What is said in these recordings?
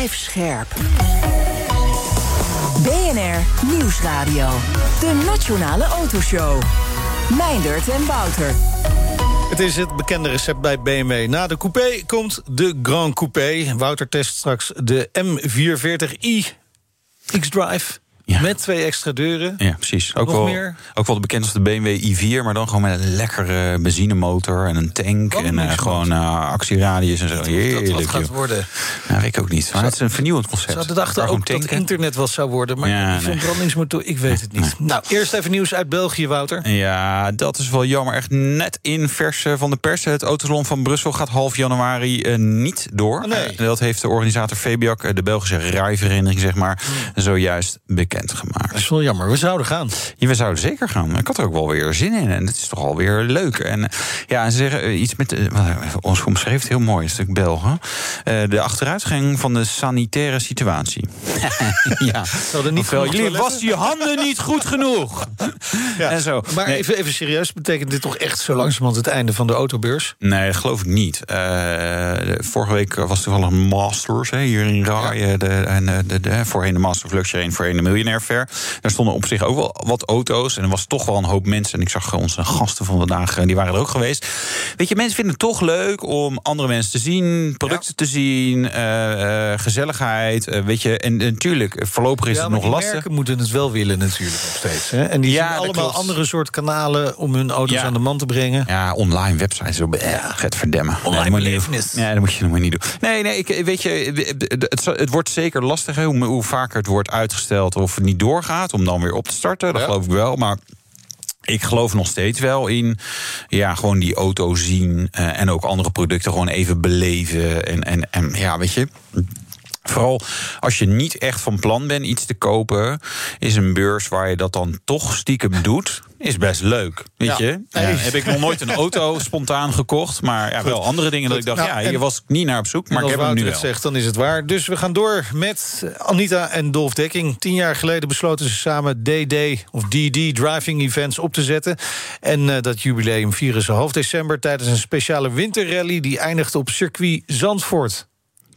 Blijf scherp. BNR Nieuwsradio. De Nationale Autoshow. Meindert en Wouter. Het is het bekende recept bij BMW. Na de coupé komt de Grand Coupé. Wouter test straks de M440i X-Drive. Ja. Met twee extra deuren. Ja, precies. Ook wel, meer? ook wel de bekendste BMW i4, maar dan gewoon met een lekkere benzinemotor en een tank en eh, gewoon eh, actieradius en zo. dat Heerlijk, wat gaat worden. Nou, weet ik ook niet. Maar het is een vernieuwend concept. Ze hadden dachten ook gewoon dat tanken. internet wat zou worden. Maar Ja, die nee. verbrandingsmotor, ik weet het niet. Nou, eerst even nieuws uit België, Wouter. Ja, dat is wel jammer. Echt net in vers eh, van de pers. Het Autosalon van Brussel gaat half januari eh, niet door. Oh, nee. Dat heeft de organisator Febiak, eh, de Belgische rijvereniging, zeg maar, Hmm. zojuist bekendgemaakt. Dat is wel jammer. We zouden gaan. Ja, we zouden zeker gaan. Ik had er ook wel weer zin in. En het is toch alweer leuk. En ja, ze zeggen eh, iets met. eh, ons omschreef het heel mooi, een stuk Belgen. Eh, de achteruitgang van de sanitaire situatie. ja. Niet jullie wassen je handen niet goed genoeg. Ja. En zo. Maar Nee. even, even serieus, betekent dit toch echt zo langzamerhand het einde van de autobeurs? Nee, dat geloof ik niet. De- vorige week was toevallig Masters hè, hier in Rai. De, en, eh, de, de, voorheen de Master of Luxury en voorheen de Miljonair Fair. Daar stonden op zich ook wel wat auto's. En er was toch wel een hoop mensen. En ik zag onze gasten van vandaag, eh, die waren er ook geweest. Weet je, mensen vinden het toch leuk om andere mensen te zien. Producten te zien. eh, eh, gezelligheid. weet je, en natuurlijk, voorlopig is ja, het nog die lastig. merken moeten het wel willen natuurlijk nog steeds. Hè? En die Ja, zien allemaal klopt. andere soort kanalen om hun auto's Ja. aan de man te brengen. Ja, online websites. Zo, eh, het verdemmen. Online belevenis. doen. Ja, dat moet je nog maar niet doen. Nee, nee, ik, weet je, het, het wordt zeker lastig. Hè, hoe, hoe vaker het wordt uitgesteld of het niet doorgaat... om dan weer op te starten, dat Ja. geloof ik wel. Maar ik geloof nog steeds wel in ja, gewoon die auto zien... eh, en ook andere producten gewoon even beleven. En, en, en ja, weet je... Vooral als je niet echt van plan bent iets te kopen, is een beurs waar je dat dan toch stiekem doet, is best leuk. Weet Ja. je? Ja, heb ik nog nooit een auto spontaan gekocht, maar ja, wel andere dingen dat ik dacht, Nou, ja, hier was ik niet naar op zoek, maar ik heb hem nu wel. zegt, dan is het waar. Dus we gaan door met Anita en Dolf Dekking. Tien jaar geleden besloten ze samen DD of DD Driving Events op te zetten. En eh, dat jubileum vieren ze half december tijdens een speciale winterrally die eindigt op circuit Zandvoort.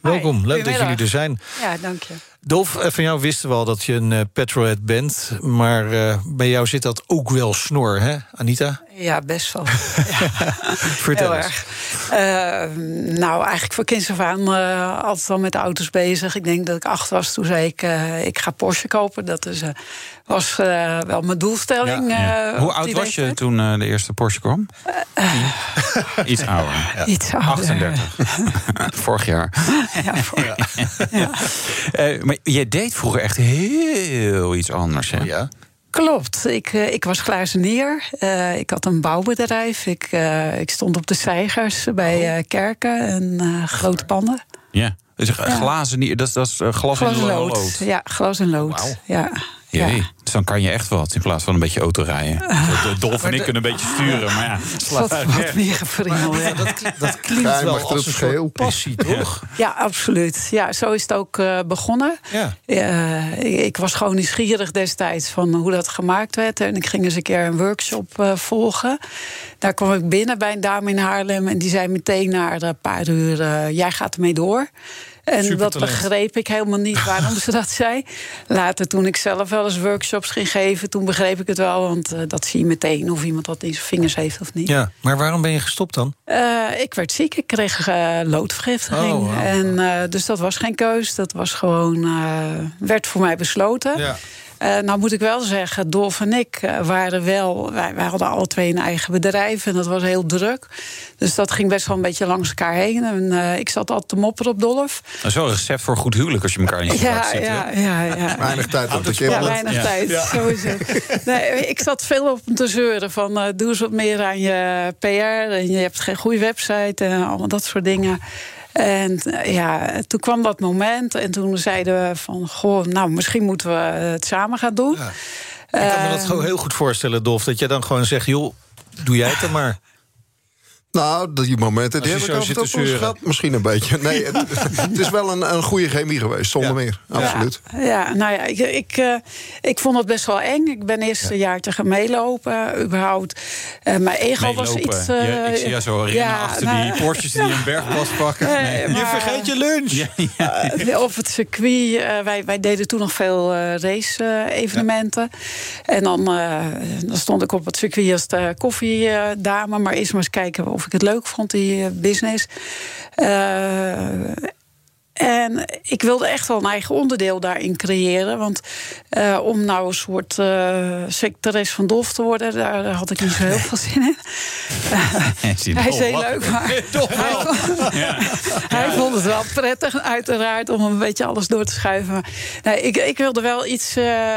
Welkom, leuk dat jullie er zijn. Ja, dank je. Dolf, eh, van jou wisten we al dat je een eh, petrolhead bent. Maar eh, bij jou zit dat ook wel snor, hè, Anita? Ja, best wel. Vertel Heel eens. erg. Nou, eigenlijk voor kinds af aan eh, altijd al met auto's bezig. Ik denk dat ik acht was, toen zei ik, ik ga Porsche kopen. Dat is, eh, was wel mijn doelstelling. Ja. Hoe oud was je toen eh, de eerste Porsche kwam? Iets ouder. Iets ouder. 38. Vorig jaar. Ja, voor- Eh, maar jij deed vroeger echt heel iets anders. Hè? Ja. Klopt. Ik, eh, ik was glazeneer. Eh, ik had een bouwbedrijf. Ik, eh, ik stond op de Zeigers bij eh, kerken en eh, grote panden. Ja. Dus een glazen, niet- dat is, dat is glas, Glas en lood. lood. Ja, glas en lood. Ja. Jee, Ja. Dus dan kan je echt wat in plaats van een beetje autorijden. De Dolf en ik kunnen een beetje sturen, maar ja. Wat, wat meer gevriemeld. Ja, dat, klinkt- dat klinkt Ja, wel als een soort passie, toch? Ja, absoluut. Ja, zo is het ook eh, begonnen. Ja. Eh, ik, ik was gewoon nieuwsgierig destijds van hoe dat gemaakt werd. En ik ging eens een keer een workshop eh, volgen. Daar kwam ik binnen bij een dame in Haarlem. En die zei meteen na een paar uur, eh, jij gaat ermee door. En dat begreep ik helemaal niet waarom ze dat zei. Later, toen ik zelf wel eens workshops ging geven... toen begreep ik het wel, want eh, dat zie je meteen... of iemand dat in zijn vingers heeft of niet. Ja, maar waarom ben je gestopt dan? Eh, ik werd ziek, ik kreeg eh, loodvergiftiging. Oh, en, dus dat was geen keus, dat was gewoon, werd voor mij besloten. Ja. Eh, nou moet ik wel zeggen, Dolf en ik eh, waren wel... Wij, wij hadden alle twee een eigen bedrijf en dat was heel druk. Dus dat ging best wel een beetje langs elkaar heen. En eh, ik zat altijd te mopperen op Dolf. Dat is wel een recept voor een goed huwelijk als je elkaar niet Ja, ziet. hè? ja, ja, ja. Weinig tijd op de Ja, weinig Ja. tijd, zo is het. Nee, ik zat veel op hem te zeuren van... eh, doe eens wat meer aan je PR en je hebt geen goede website en allemaal dat soort dingen. En eh, ja, toen kwam dat moment en toen zeiden we van... goh, nou, misschien moeten we het samen gaan doen. Ja. Ik kan me dat gewoon heel goed voorstellen, Dolf. Dat je dan gewoon zegt, joh, doe jij het dan maar. Nou, die momenten die heb ik af en gehad. Misschien een beetje. Nee, het, het, is wel een, een goede chemie geweest, zonder meer. Absoluut. Ja, ja, nou ja, ik, ik, uh, ik vond het best wel eng. Ik ben eerst een jaartje gaan meelopen, überhaupt. Uh, mijn ego was iets... Uh, ja, ik zie jou zo rennen ja, achter nou, die Porsches die een bergpas pakken. Nee. Maar, je vergeet je lunch. op het circuit, wij, wij deden toen nog veel race-evenementen. En dan, dan stond ik op het circuit als de koffiedame. maar eerst maar eens kijken of ik het leuk vond, die business. Uh, en ik wilde echt wel een eigen onderdeel daarin creëren. Want uh, om nou een soort uh, secretaris van Dolf te worden, daar had ik niet zo heel veel zin in. hij is heel leuk, maar hij, ja. hij vond het wel prettig, uiteraard, om een beetje alles door te schuiven. Maar, nee, ik, ik wilde wel iets uh,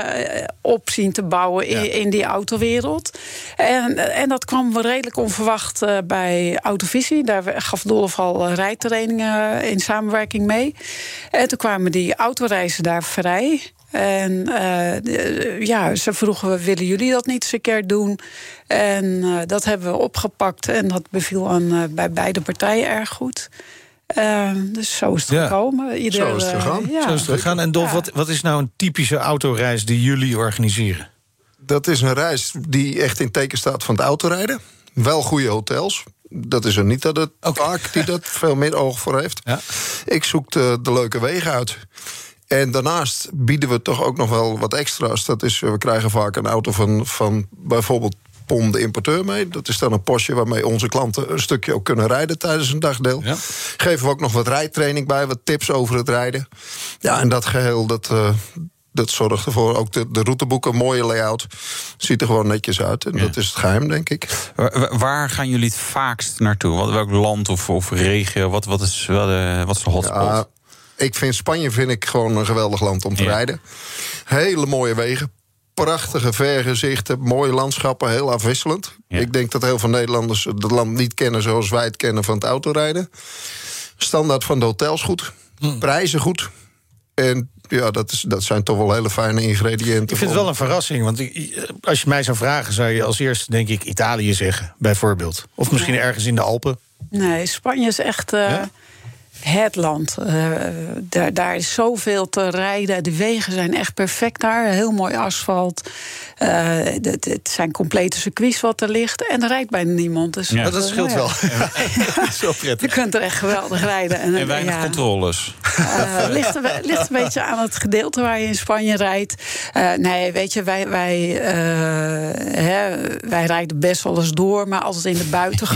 op zien te bouwen in, ja. in, die autowereld. En, en dat kwam redelijk onverwacht bij Autovisie. Daar gaf Dolf al rijtrainingen in samenwerking mee. En toen kwamen die autoreizen daar vrij. En uh, ja, ze vroegen, willen jullie dat niet eens een keer doen? En uh, dat hebben we opgepakt en dat beviel aan, uh, bij beide partijen erg goed. dus zo is het ja. gekomen. Ieder, zo is het gegaan. Ja. Zo is het gegaan. En Dolf, ja. wat, wat is nou een typische autoreis die jullie organiseren? Dat is een reis die echt in teken staat van het autorijden. Wel goede hotels dat is er niet dat het okay. die dat veel meer oog voor heeft. Ja. Ik zoek de, de, leuke wegen uit. En daarnaast bieden we toch ook nog wel wat extra's. Dat is, we krijgen vaak een auto van, van bijvoorbeeld POM de importeur mee. Dat is dan een Porsche waarmee onze klanten een stukje ook kunnen rijden tijdens een dagdeel. Ja. Geven we ook nog wat rijtraining bij, wat tips over het rijden. Ja, en dat geheel, dat, uh, dat zorgt ervoor. Ook de, de routeboeken, mooie layout. Ziet er gewoon netjes uit. En ja. dat is het geheim, denk ik. Waar, waar, gaan jullie het vaakst naartoe? Wat, welk land of, of regio? Wat, wat, is, wel de, wat is de hotspot? Ja, ik vind Spanje vind ik gewoon een geweldig land om te ja. rijden. Hele mooie wegen. Prachtige vergezichten, mooie landschappen, heel afwisselend. Ik denk dat heel veel Nederlanders het land niet kennen zoals wij het kennen van het autorijden. Standaard van de hotels goed, hm. prijzen goed. En ja, dat, is, dat zijn toch wel hele fijne ingrediënten. Ik vind het wel een verrassing. Want als je mij zou vragen, zou je als eerste denk ik Italië zeggen, bijvoorbeeld. Of misschien ergens in de Alpen. Nee, Spanje is echt. Uh, ja? Het land. Uh, daar, daar is zoveel te rijden. De wegen zijn echt perfect daar. Heel mooi asfalt. Uh, het, het, zijn complete circuits wat er ligt. En er rijdt bijna niemand. Dus ja. dat scheelt wel. Ja. Zo prettig. Je kunt er echt geweldig rijden. En, en weinig ja. controles. Uh, ligt, een, ligt een beetje aan het gedeelte waar je in Spanje rijdt. nee, weet je, wij, wij, hè, wij rijden best wel eens door. Maar altijd in de, buiten,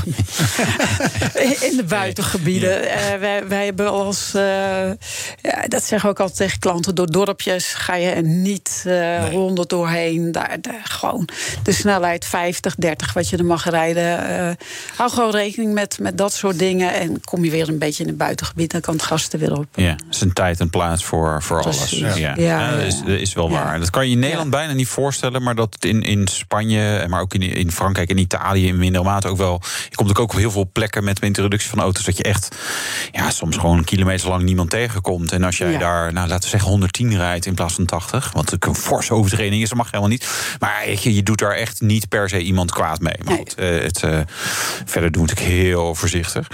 in de buitengebieden. wij, wij hebben als, uh, ja, dat zeggen we ook altijd tegen klanten, door dorpjes ga je er niet uh, nee. honderd doorheen. Daar, daar, gewoon de snelheid 50, 30 wat je er mag rijden. Uh, hou gewoon rekening met, met dat soort dingen. En kom je weer een beetje in het buitengebied, dan kan het gas er weer op. Ja, het is een tijd en plaats voor, voor alles. Ja, ja. ja dat is, is wel waar. Dat kan je in Nederland bijna niet voorstellen, maar dat in, in Spanje, maar ook in, in Frankrijk en Italië in mindere mate ook wel. Je komt ook op heel veel plekken met de introductie van auto's dat je echt ja, soms gewoon een kilometer lang niemand tegenkomt. En als jij ja. daar, nou, laten we zeggen, 110 rijdt in plaats van 80, wat een forse overtreding is, dat mag helemaal niet. Maar je, je doet daar echt niet per se iemand kwaad mee. Maar nee. goed, uh, het, uh, verder doe ik heel voorzichtig.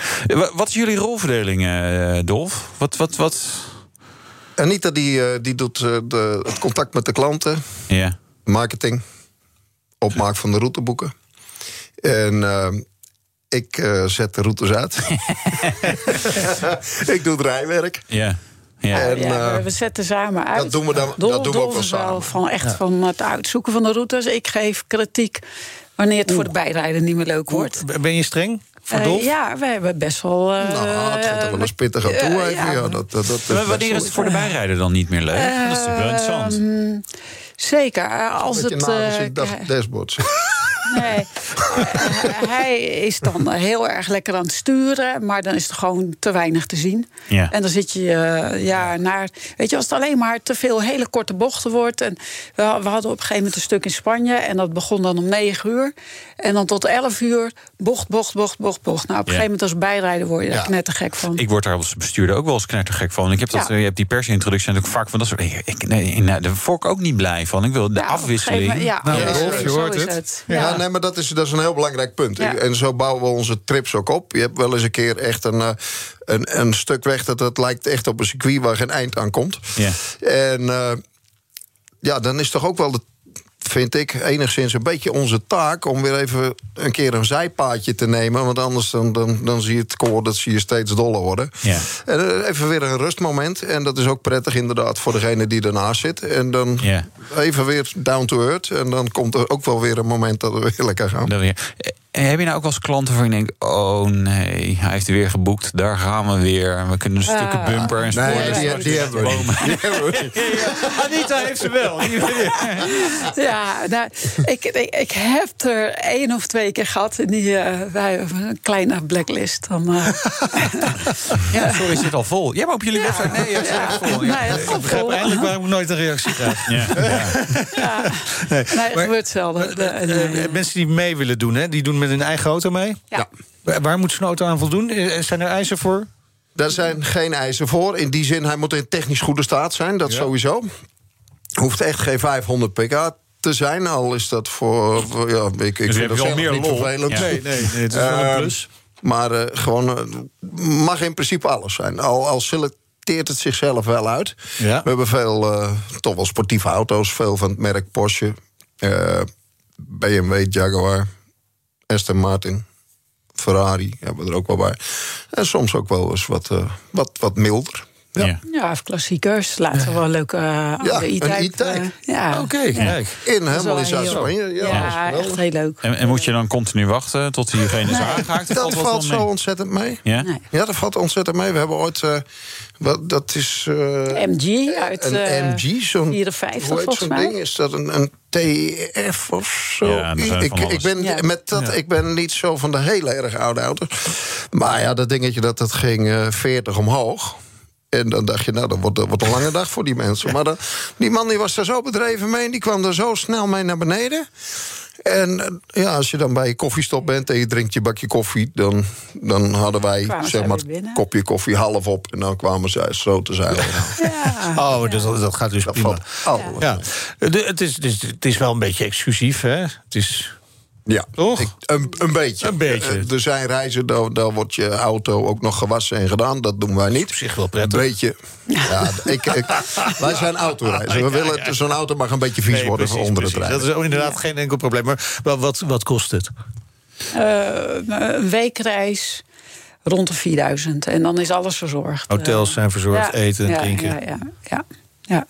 Wat is jullie rolverdeling, Dolf? Wat, wat, wat? Anita die, die doet de, het contact met de klanten, ja. marketing, opmaak van de routeboeken. En ik uh, zet de routes uit. ik doe het rijwerk. Ja. Ja. En, ja, we zetten samen uit. Dat doen we, dan, Dol, dat doen we ook wel samen. Van, echt ja. van het uitzoeken van de routes. Ik geef kritiek wanneer het Oeh. voor de bijrijder niet meer leuk wordt. Ben je streng? Uh, ja, we hebben best wel. Uh, nou, het gaat er wel eens pittig aan toe. Uh, ja. ja. dat, dat, dat wanneer is het voor de bijrijder dan niet meer leuk? dat is wel interessant. Zeker. Als het. Je uh, dashboard. Nee. hij is dan heel erg lekker aan het sturen, maar dan is er gewoon te weinig te zien. Ja. En dan zit je uh, ja, naar. Weet je, als het alleen maar te veel hele korte bochten wordt. En we, we, hadden op een gegeven moment een stuk in Spanje. En dat begon dan om 9 uur. En dan tot 11 uur bocht, bocht, bocht, bocht, bocht. Nou, op een gegeven moment als bijrijder word je daar ja. knettergek van. Ik word daar als bestuurder ook wel eens knettergek van. Ik heb, dat, ja. je hebt die persintroductie en ook vaak van dat soort. Ik, nee, nou, daar word ik ook niet blij van. Ik wil de afwisseling. Moment, ja, nou, ja, Rolf, je hoort het. het. Ja. Nee, maar dat is, dat is een heel belangrijk punt. En zo bouwen we onze trips ook op. Je hebt wel eens een keer echt een, uh, een, een stuk weg dat het lijkt echt op een circuit waar geen eind aan komt. Ja. En uh, ja, dan is toch ook wel de vind ik enigszins een beetje onze taak om weer even een keer een zijpaadje te nemen. Want anders dan, dan, dan zie je het koor dat zie je steeds doller worden. Ja. En even weer een rustmoment. En dat is ook prettig inderdaad voor degene die ernaast zit. En dan ja. even weer down to earth. En dan komt er ook wel weer een moment dat we weer lekker gaan. Heb je nou ook wel eens klanten waarvan je denkt... oh nee, hij heeft weer geboekt, daar gaan we weer. We kunnen een Ah. stukken bumper en sporen. Nee, die, die hebben we niet. Die hebben we niet. Anita heeft ze wel. Ja, nou, ik, ik, ik heb er één of twee keer gehad. En die, uh, wij hebben een kleine blacklist. Dan, uh, ja, sorry, zit al vol. Jij maar op jullie Ja. website. Nee, het Ja. vol. Nee, Ja. het komt Ik begrijp eindelijk waarom ik nooit een reactie krijg. Ja. Ja. Ja. Nee, het Maar- gebeurt zelden. De- Eh, de- mensen die mee willen doen, hè, die doen met hun eigen auto mee. Ja. Waar- Waar moet zo'n auto aan voldoen? Eh, Zijn er eisen voor? Daar zijn geen eisen voor. In die zin, hij moet in technisch goede staat zijn. Dat Ja. sowieso. Hoeft echt geen 500 pk te zijn. Al is dat voor... voor- ja, ik, ik Dus vind dat meer niet lol. vervelend. Ja. nee, nee, het is wel een Ehm, plus. Maar eh, gewoon, eh, mag in principe alles zijn. Al, al selecteert het zichzelf wel uit. Ja. We hebben veel, eh, toch wel sportieve auto's. Veel van het merk Porsche. eh, BMW, Jaguar, Aston Martin, Ferrari hebben we er ook wel bij. En soms ook wel eens wat, eh, wat, wat milder. Ja. Ja. even klassiekers. Laten we wel een leuke uh, Ja, E-type. E-type. eh, ja. Oké, kijk. In, helemaal in Zuid-Spanje. Ja, echt heel leuk. En, en moet je dan continu wachten tot diegene is aangehaakt? Of Dat valt zo mee? ontzettend mee. Ja? Nee. Ja, dat valt ontzettend mee. We hebben ooit... eh, wat, dat is... eh, MG uit een MG, zo'n 54 hoe heet volgens zo'n mij. ding? Is dat een, een TF of zo? Ja, zijn ik, ik, ben, Ja. met dat, ik ben niet zo van de hele erg oude auto's. Maar ja, dat dingetje dat, dat ging eh 40 omhoog. En dan dacht je, nou, dat wordt, dat wordt een lange dag voor die mensen. Maar dan, die man die was daar zo bedreven mee... en die kwam er zo snel mee naar beneden. En eh, ja, als je dan bij je koffiestop bent en je drinkt je bakje koffie... dan, dan hadden wij Kwamen zeg maar het kopje koffie half op... en dan kwamen zij zo te zeilen. Ja. Oh, dus dat, dat gaat dus Dat prima. valt alles Ja. De- het, is, het, is, het is wel een beetje exclusief, hè? Het is... Ja, Toch? Ik, een, een beetje. Een beetje. Eh, er zijn reizen, daar, daar wordt je auto ook nog gewassen en gedaan. Dat doen wij niet. Op zich wel Een prettig. beetje. Ja, ik, ik, wij zijn autoreizen. We willen, zo'n auto mag een beetje vies Nee, worden precies, onder precies. het rijden. Dat is ook inderdaad geen enkel probleem. Maar wat, wat, kost het? Eh, een weekreis rond de 4000. En dan is alles verzorgd. Hotels zijn verzorgd, eten, ja, drinken. Ja, ja, ja.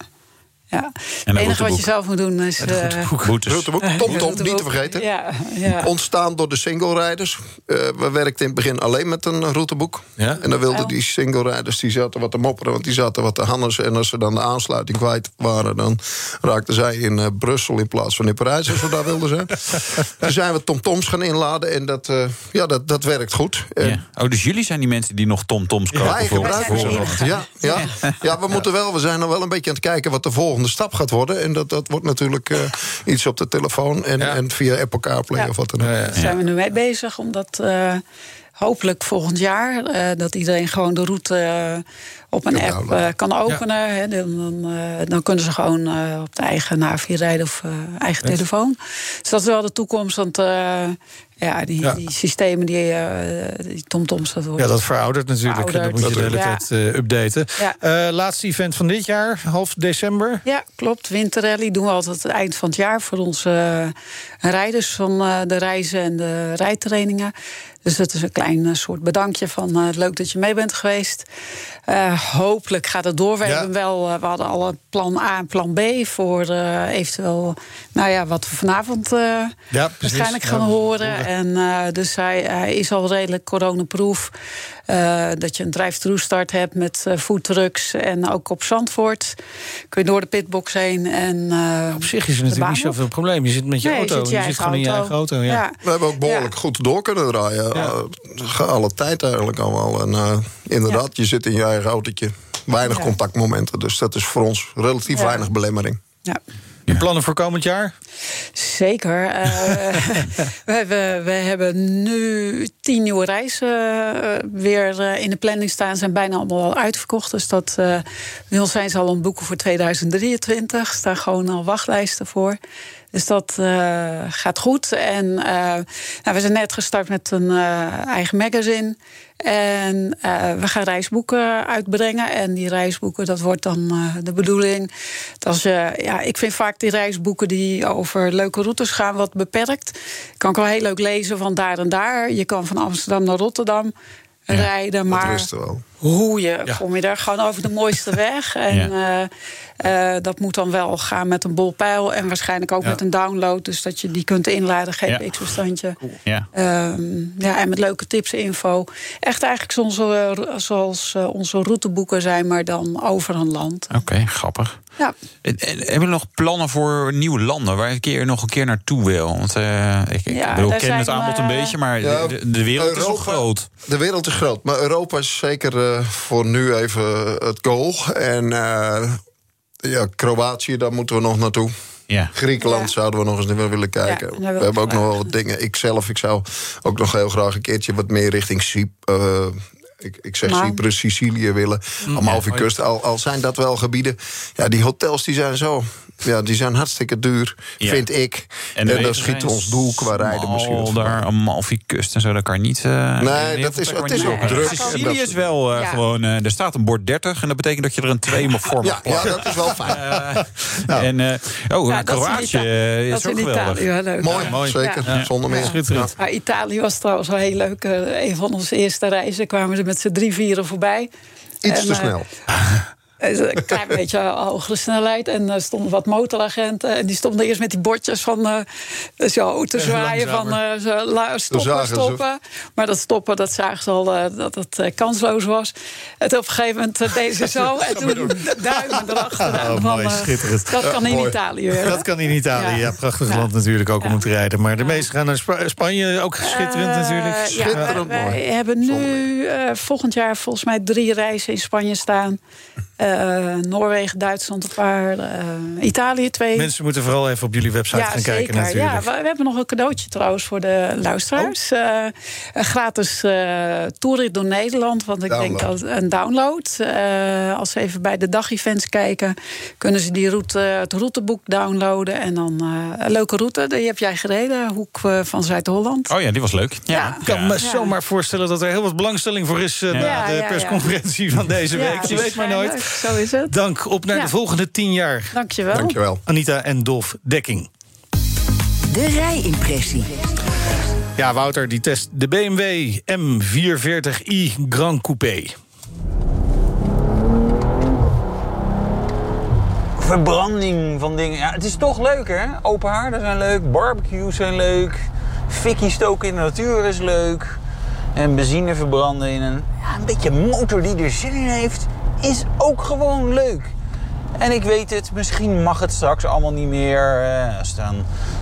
Ja. een Het enige wat je zelf moet doen is... eh, Boetes. Routeboek, Tom Tom, routeboek. niet te vergeten. Ja, ja. Ontstaan door de single-rijders. Eh, we werkten in het begin alleen met een routeboek. Ja? En dan wilden Oh. die single-rijders die zaten wat te mopperen... want die zaten wat te hannes. En als ze dan de aansluiting kwijt waren... dan raakten zij in eh, Brussel in plaats van in Parijs... als we daar wilden zijn. Toen zijn we TomToms gaan inladen. En dat, eh, ja, dat, dat werkt goed. En Ja. Oh, dus jullie zijn die mensen die nog tomtoms kopen Wij voor, voor. Ja, ja. ja, we moeten wel. We zijn nog wel een beetje aan het kijken wat de volgende stap gaat worden. En dat, dat wordt natuurlijk eh, iets op de telefoon en, Ja. en via Apple CarPlay Ja. of wat dan ook. Daar zijn we nu mee bezig, omdat eh, hopelijk volgend jaar... eh, dat iedereen gewoon de route eh, op een app eh, kan openen. Hè, dan, dan, eh, dan kunnen ze gewoon eh, op de eigen navigatie rijden of eh, eigen telefoon. Dus dat is wel de toekomst, want eh, ja, die, Ja. die systemen, die, eh, die tomtoms... Dat wordt Ja, dat veroudert natuurlijk. Verouderd. Dat moet je de hele Ja. tijd eh, updaten. Ja. Eh, laatste event van dit jaar, half december. Ja, klopt. Winterrally doen we altijd het eind van het jaar voor onze rijders van eh, de reizen en de rijtrainingen. Dus dat is een klein eh, soort bedankje van eh, leuk dat je mee bent geweest. Eh, hopelijk gaat het door. We, Ja. hebben wel, eh, we hadden al een plan A en plan B voor eventueel nou ja, wat we vanavond Ja, waarschijnlijk gaan horen. En, dus hij, hij is al redelijk coronaproof. Dat je een drive-thru start hebt met uh, foodtrucks. En ook op Zandvoort kun je door de pitbox heen. En, op zich is er natuurlijk niet zoveel probleem. Je zit met je auto. Je zit, je zit gewoon in je eigen auto. Ja. We hebben ook behoorlijk goed door kunnen draaien. Alle tijd eigenlijk allemaal. En inderdaad, je zit in je eigen autootje. Weinig contactmomenten. Dus dat is voor ons relatief weinig belemmering. Ja. Je plannen voor komend jaar? Zeker. Uh, we, hebben, we hebben nu tien nieuwe reizen uh, weer uh, in de planning staan. Zijn bijna allemaal al uitverkocht. Dus dat, ons zijn ze al aan het boeken voor 2023. Er staan gewoon al wachtlijsten voor. Dus dat uh, gaat goed. En uh, nou, we zijn net gestart met een uh, eigen magazine. En we gaan reisboeken uitbrengen. En die reisboeken, dat wordt dan de bedoeling. Dat je, ja, ik vind vaak die reisboeken die over leuke routes gaan wat beperkt. Kan ik wel heel leuk lezen van daar en daar. Je kan van Amsterdam naar Rotterdam rijden. Maar hoe je, kom je daar gewoon over de mooiste weg. En ja. uh, dat moet dan wel gaan met een bolpijl. En waarschijnlijk ook met een download. Dus dat je die kunt inladen, GPX-bestandje. Ja. Um, ja, en met leuke tips, info. Echt eigenlijk zoals, uh, zoals uh, onze routeboeken zijn, maar dan over een land. Oké, okay, grappig. Ja. Hebben we nog plannen voor nieuwe landen waar ik keer nog een keer naartoe wil? Want uh, ik, ja, ik bedoel, ken het aanbod een beetje, maar ja, de, de, wereld Europa, is groot. De wereld is groot, maar Europa is zeker uh, voor nu even het goal. En uh, ja, Kroatië, daar moeten we nog naartoe. Ja. Griekenland ja. zouden we nog eens naar willen kijken. Ja, we hebben ook nog wel wat dingen. Ik zelf, ik zou ook nog heel graag een keertje wat meer richting Cyp, uh, ik, ik zeg maar... Cyprus, Sicilië willen. Mm. Amalfi-kust. Al, al zijn dat wel gebieden. Ja, die hotels die zijn zo ja, die zijn hartstikke duur, ja. vind ik. En, en dan schiet ons doel qua rijden misschien. daar, Amalfi-kust en zo, dat kan niet... Uh, nee, dat is, het is ook druk. Sicilië is wel uh, ja. gewoon... Uh, er staat een bord 30 en dat betekent dat je er een 2 voor mag ja, ja, dat is wel fijn. nou. En, oh, ja, Kroatië is, dat ook in geweldig. Italië, leuk. Mooi, mooi. zeker. Zonder meer. Schitterend. Italië was trouwens wel heel leuk. een van onze eerste reizen kwamen ze met z'n drie, vieren voorbij. Iets en, te snel. Een klein beetje hogere snelheid. En er stonden wat motoragenten. En die stonden eerst met die bordjes van uh, dus ja, te zwaaien. Van uh, stoppen, stoppen. Maar dat stoppen, dat zagen ze al uh, dat het uh, kansloos was. En op een gegeven moment deden ze zo. en toen duimen erachter. Oh, mooi, schitterend. Dat kan in Italië. Dat kan in Italië. Ja, prachtig land natuurlijk ook om te rijden. Maar de meesten gaan naar Sp Spanje. Ook schitterend natuurlijk. Schitterend mooi. We hebben nu volgend jaar volgens mij drie reizen in Spanje staan. Uh, Noorwegen, Duitsland een paar, uh, Italië twee. Mensen moeten vooral even op jullie website gaan zeker. kijken natuurlijk. Ja, we, we, hebben nog een cadeautje trouwens voor de luisteraars. Oh. Uh, een gratis toerit door Nederland. Want ik download. denk dat een download. als ze even bij de dagevents kijken... kunnen ze die route, het routeboek downloaden. En dan een leuke route. Die heb jij gereden, hoek van Zuid-Holland. Oh ja, die was leuk. Ja. ja. Ik kan me zomaar voorstellen dat er heel wat belangstelling voor is... na de persconferentie van deze week. Je weet maar nooit. Zo is het. Dank. Op naar de volgende tien jaar. Dankjewel. Dankjewel. Anita en Dolf Dekking. De rijimpressie. Ja, Wouter, die test de BMW M440i Grand Coupé. Verbranding van dingen. Ja, het is toch leuk, hè? Open haarden zijn leuk, barbecues zijn leuk, fikkie stoken in de natuur is leuk. En benzine verbranden in een, ja, een beetje motor die er zin in heeft is ook gewoon leuk. En ik weet het, misschien mag het straks allemaal niet meer. Eh, als het aan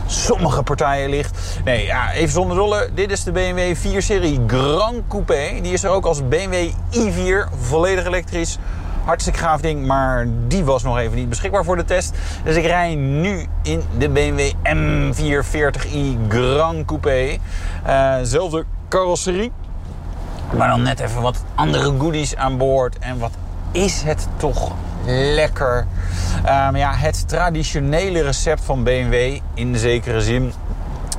sommige partijen ligt. Nee, ja, even zonder dolle. Dit is de BMW 4-serie Grand Coupé. Die is er ook als BMW i4, volledig elektrisch. Hartstikke gaaf ding, maar die was nog even niet beschikbaar voor de test. Dus ik rij nu in de BMW M440i Grand Coupé. Uh, zelfde carrosserie. Maar dan net even wat andere goodies aan boord en wat is het toch lekker. Um, ja, het traditionele recept van BMW in zekere zin.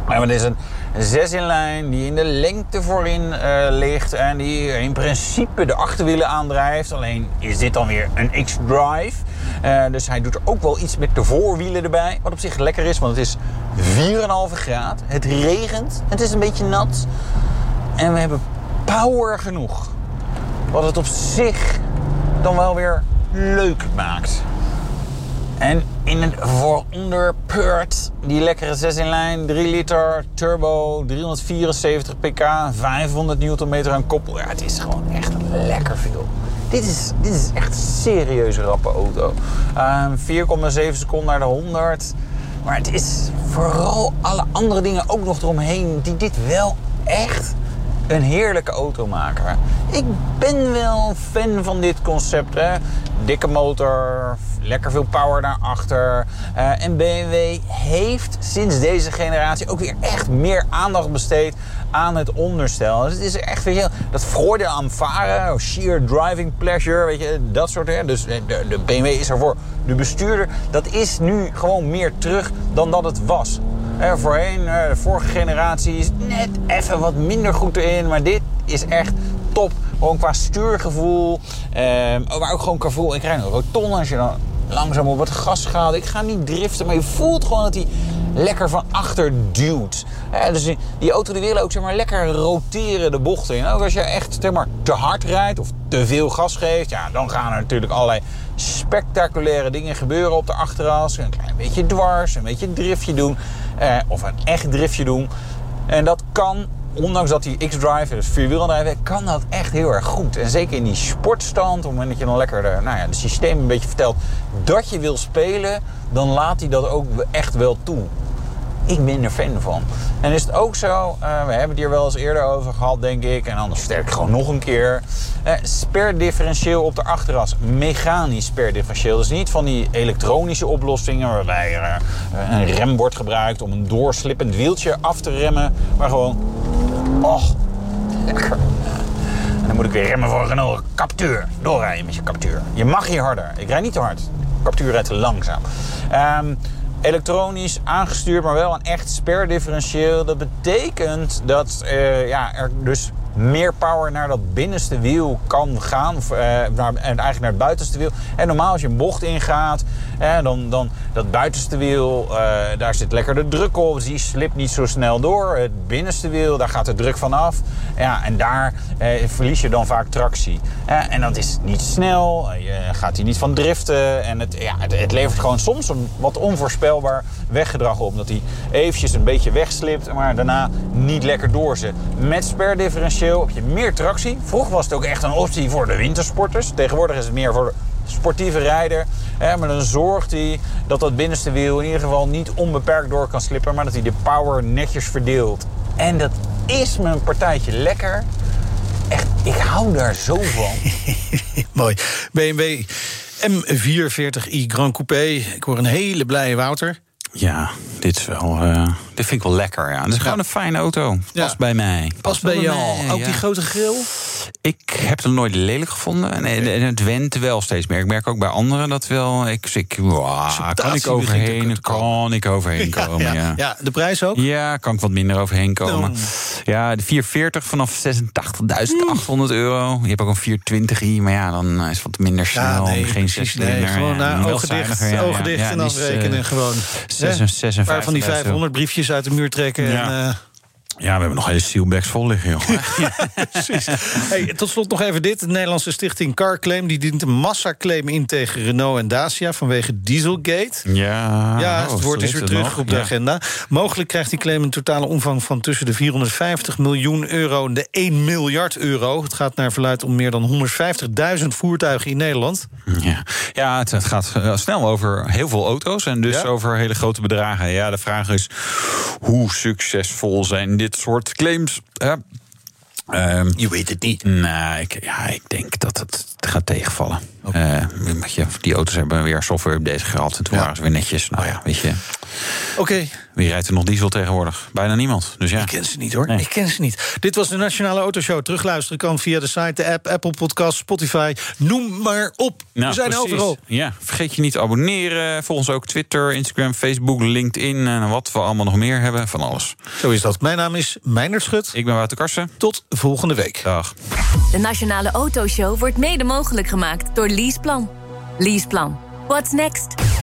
Maar het is een 6 in lijn die in de lengte voorin uh, ligt en die in principe de achterwielen aandrijft. Alleen is dit dan weer een X-Drive. Uh, dus hij doet er ook wel iets met de voorwielen erbij. Wat op zich lekker is, want het is 4,5 graad. Het regent, het is een beetje nat. En we hebben power genoeg. Wat het op zich dan wel weer leuk maakt. En in het vooronderpeurt, die lekkere 6 in lijn, 3 liter, turbo, 374 pk, 500 newtonmeter aan koppel. Ja, het is gewoon echt lekker veel. Dit is, dit is echt een serieuze rappe auto. Uh, 4,7 seconden naar de 100. Maar het is vooral alle andere dingen ook nog eromheen die dit wel echt een heerlijke auto maken. Ik ben wel fan van dit concept. Hè? Dikke motor, lekker veel power naar achter. Uh, en BMW heeft sinds deze generatie ook weer echt meer aandacht besteed aan het onderstel. Dus het is echt weer heel... Dat voordeel aan varen, sheer driving pleasure, weet je, dat soort... Hè? Dus de, de BMW is ervoor. De bestuurder, dat is nu gewoon meer terug dan dat het was. Voorheen, eh, de vorige generatie is net even wat minder goed erin. Maar dit is echt top. Gewoon qua stuurgevoel. Eh, maar ook gewoon qua gevoel. Ik krijg een roton als je dan langzaam op het gas gaat. Ik ga niet driften, maar je voelt gewoon dat hij lekker van achter duwt. Dus die, auto die wil ook zeg maar, lekker roteren de bochten in. Ook als je echt zeg maar, te hard rijdt of te veel gas geeft... Ja, dan gaan er natuurlijk allerlei spectaculaire dingen gebeuren op de achteras. Een klein beetje dwars, een beetje driftje doen. Eh, of een echt driftje doen. En dat kan, ondanks dat die X-Drive, dus vierwielaandrijven, kan dat echt heel erg goed. En zeker in die sportstand, op het moment dat je dan lekker de, nou ja, de systeem een beetje vertelt dat je wil spelen, dan laat hij dat ook echt wel toe ik ben er fan van. En is het ook zo, uh, we hebben het hier wel eens eerder over gehad, denk ik. En anders vertel ik gewoon nog een keer. Uh, sperdifferentieel op de achteras. Mechanisch sperdifferentieel. Dus niet van die elektronische oplossingen waarbij er uh, een rem wordt gebruikt om een doorslippend wieltje af te remmen. Maar gewoon, och, lekker. En dan moet ik weer remmen voor Renault Captur. Doorrijden met je Captur. Je mag hier harder. Ik rijd niet te hard. Captur rijdt te langzaam. Um, elektronisch aangestuurd, maar wel een echt sperdifferentieel. Dat betekent dat uh, ja, er dus meer power naar dat binnenste wiel kan gaan. Uh, naar, eigenlijk naar het buitenste wiel. En normaal als je een bocht ingaat, eh, dan, dan dat buitenste wiel, uh, daar zit lekker de druk op. Dus die slipt niet zo snel door. Het binnenste wiel, daar gaat de druk van af. Ja, en daar verlies je dan vaak tractie. en dat is niet snel, je gaat hier niet van driften. En het, ja, het, levert gewoon soms een wat onvoorspelbaar weggedrag op. Dat hij eventjes een beetje wegslipt, maar daarna niet lekker doorzet. Met sperdifferentieel heb je meer tractie. Vroeger was het ook echt een optie voor de wintersporters. Tegenwoordig is het meer voor de sportieve rijder. maar dan zorgt hij dat dat binnenste wiel in ieder geval niet onbeperkt door kan slippen. Maar dat hij de power netjes verdeelt. En dat is me een partijtje lekker. Echt, ik hou daar zo van. Mooi. BMW M440i Grand Coupé. Ik hoor een hele blije Wouter. Ja, dit is wel. Uh, dit vind ik wel lekker. Ja. Het is gewoon een fijne auto. Past bij mij. Past, bij jou. Ook die grote grill? Ik heb het nooit lelijk gevonden. En, en het went wel steeds meer. Ik merk ook bij anderen dat wel. Ik, ik wow, kan ik overheen? Kan ik overheen komen? Ja, ja. de prijs ook? Ja, kan ik wat minder overheen komen. Ja, de 440 vanaf 86.800 euro. Je hebt ook een 420i, maar ja, dan is het wat minder snel. Nee, geen zes nee, Gewoon naar ogen dicht, ogen dicht en afrekenen. Uh, gewoon. 56, een paar van die 500 briefjes uit de muur trekken. Ja. En, uh, ja, we hebben nog hele sealbags vol liggen, joh. ja, precies. Hey, tot slot nog even dit. De Nederlandse stichting Carclaim... die dient een massaclaim in tegen Renault en Dacia... vanwege Dieselgate. Ja, ja het oh, wordt is weer terug op de agenda. Mogelijk krijgt die claim een totale omvang van tussen de 450 miljoen euro... en de 1 miljard euro. Het gaat naar verluid om meer dan 150.000 voertuigen in Nederland. Ja, ja het, het gaat eh, snel over heel veel auto's... en dus over hele grote bedragen. Ja, de vraag is, hoe succesvol zijn dit soort claims. Hè? Um, je weet het niet. Nou, ik, ja, ik denk dat het gaat tegenvallen. Okay. Uh, die auto's hebben weer software deze gehad. En toen ja. waren ze weer netjes. Nou ja, weet je. Oké. Wie rijdt er nog diesel tegenwoordig? Bijna niemand. Dus ja. Ik ken ze niet hoor. Nee. Ik ken ze niet. Dit was de Nationale Autoshow. Terugluisteren kan via de site, de app, Apple Podcast, Spotify. Noem maar op. Nou, we zijn precies. overal. Ja, vergeet je niet te abonneren. Volg ons ook Twitter, Instagram, Facebook, LinkedIn. En wat we allemaal nog meer hebben. Van alles. Zo is dat. Mijn naam is Meijner Schut. Ik ben Wouter Karsen. Tot volgende week. Dag. De Nationale Autoshow wordt mede mogelijk gemaakt door Leaseplan. Leaseplan. What's next?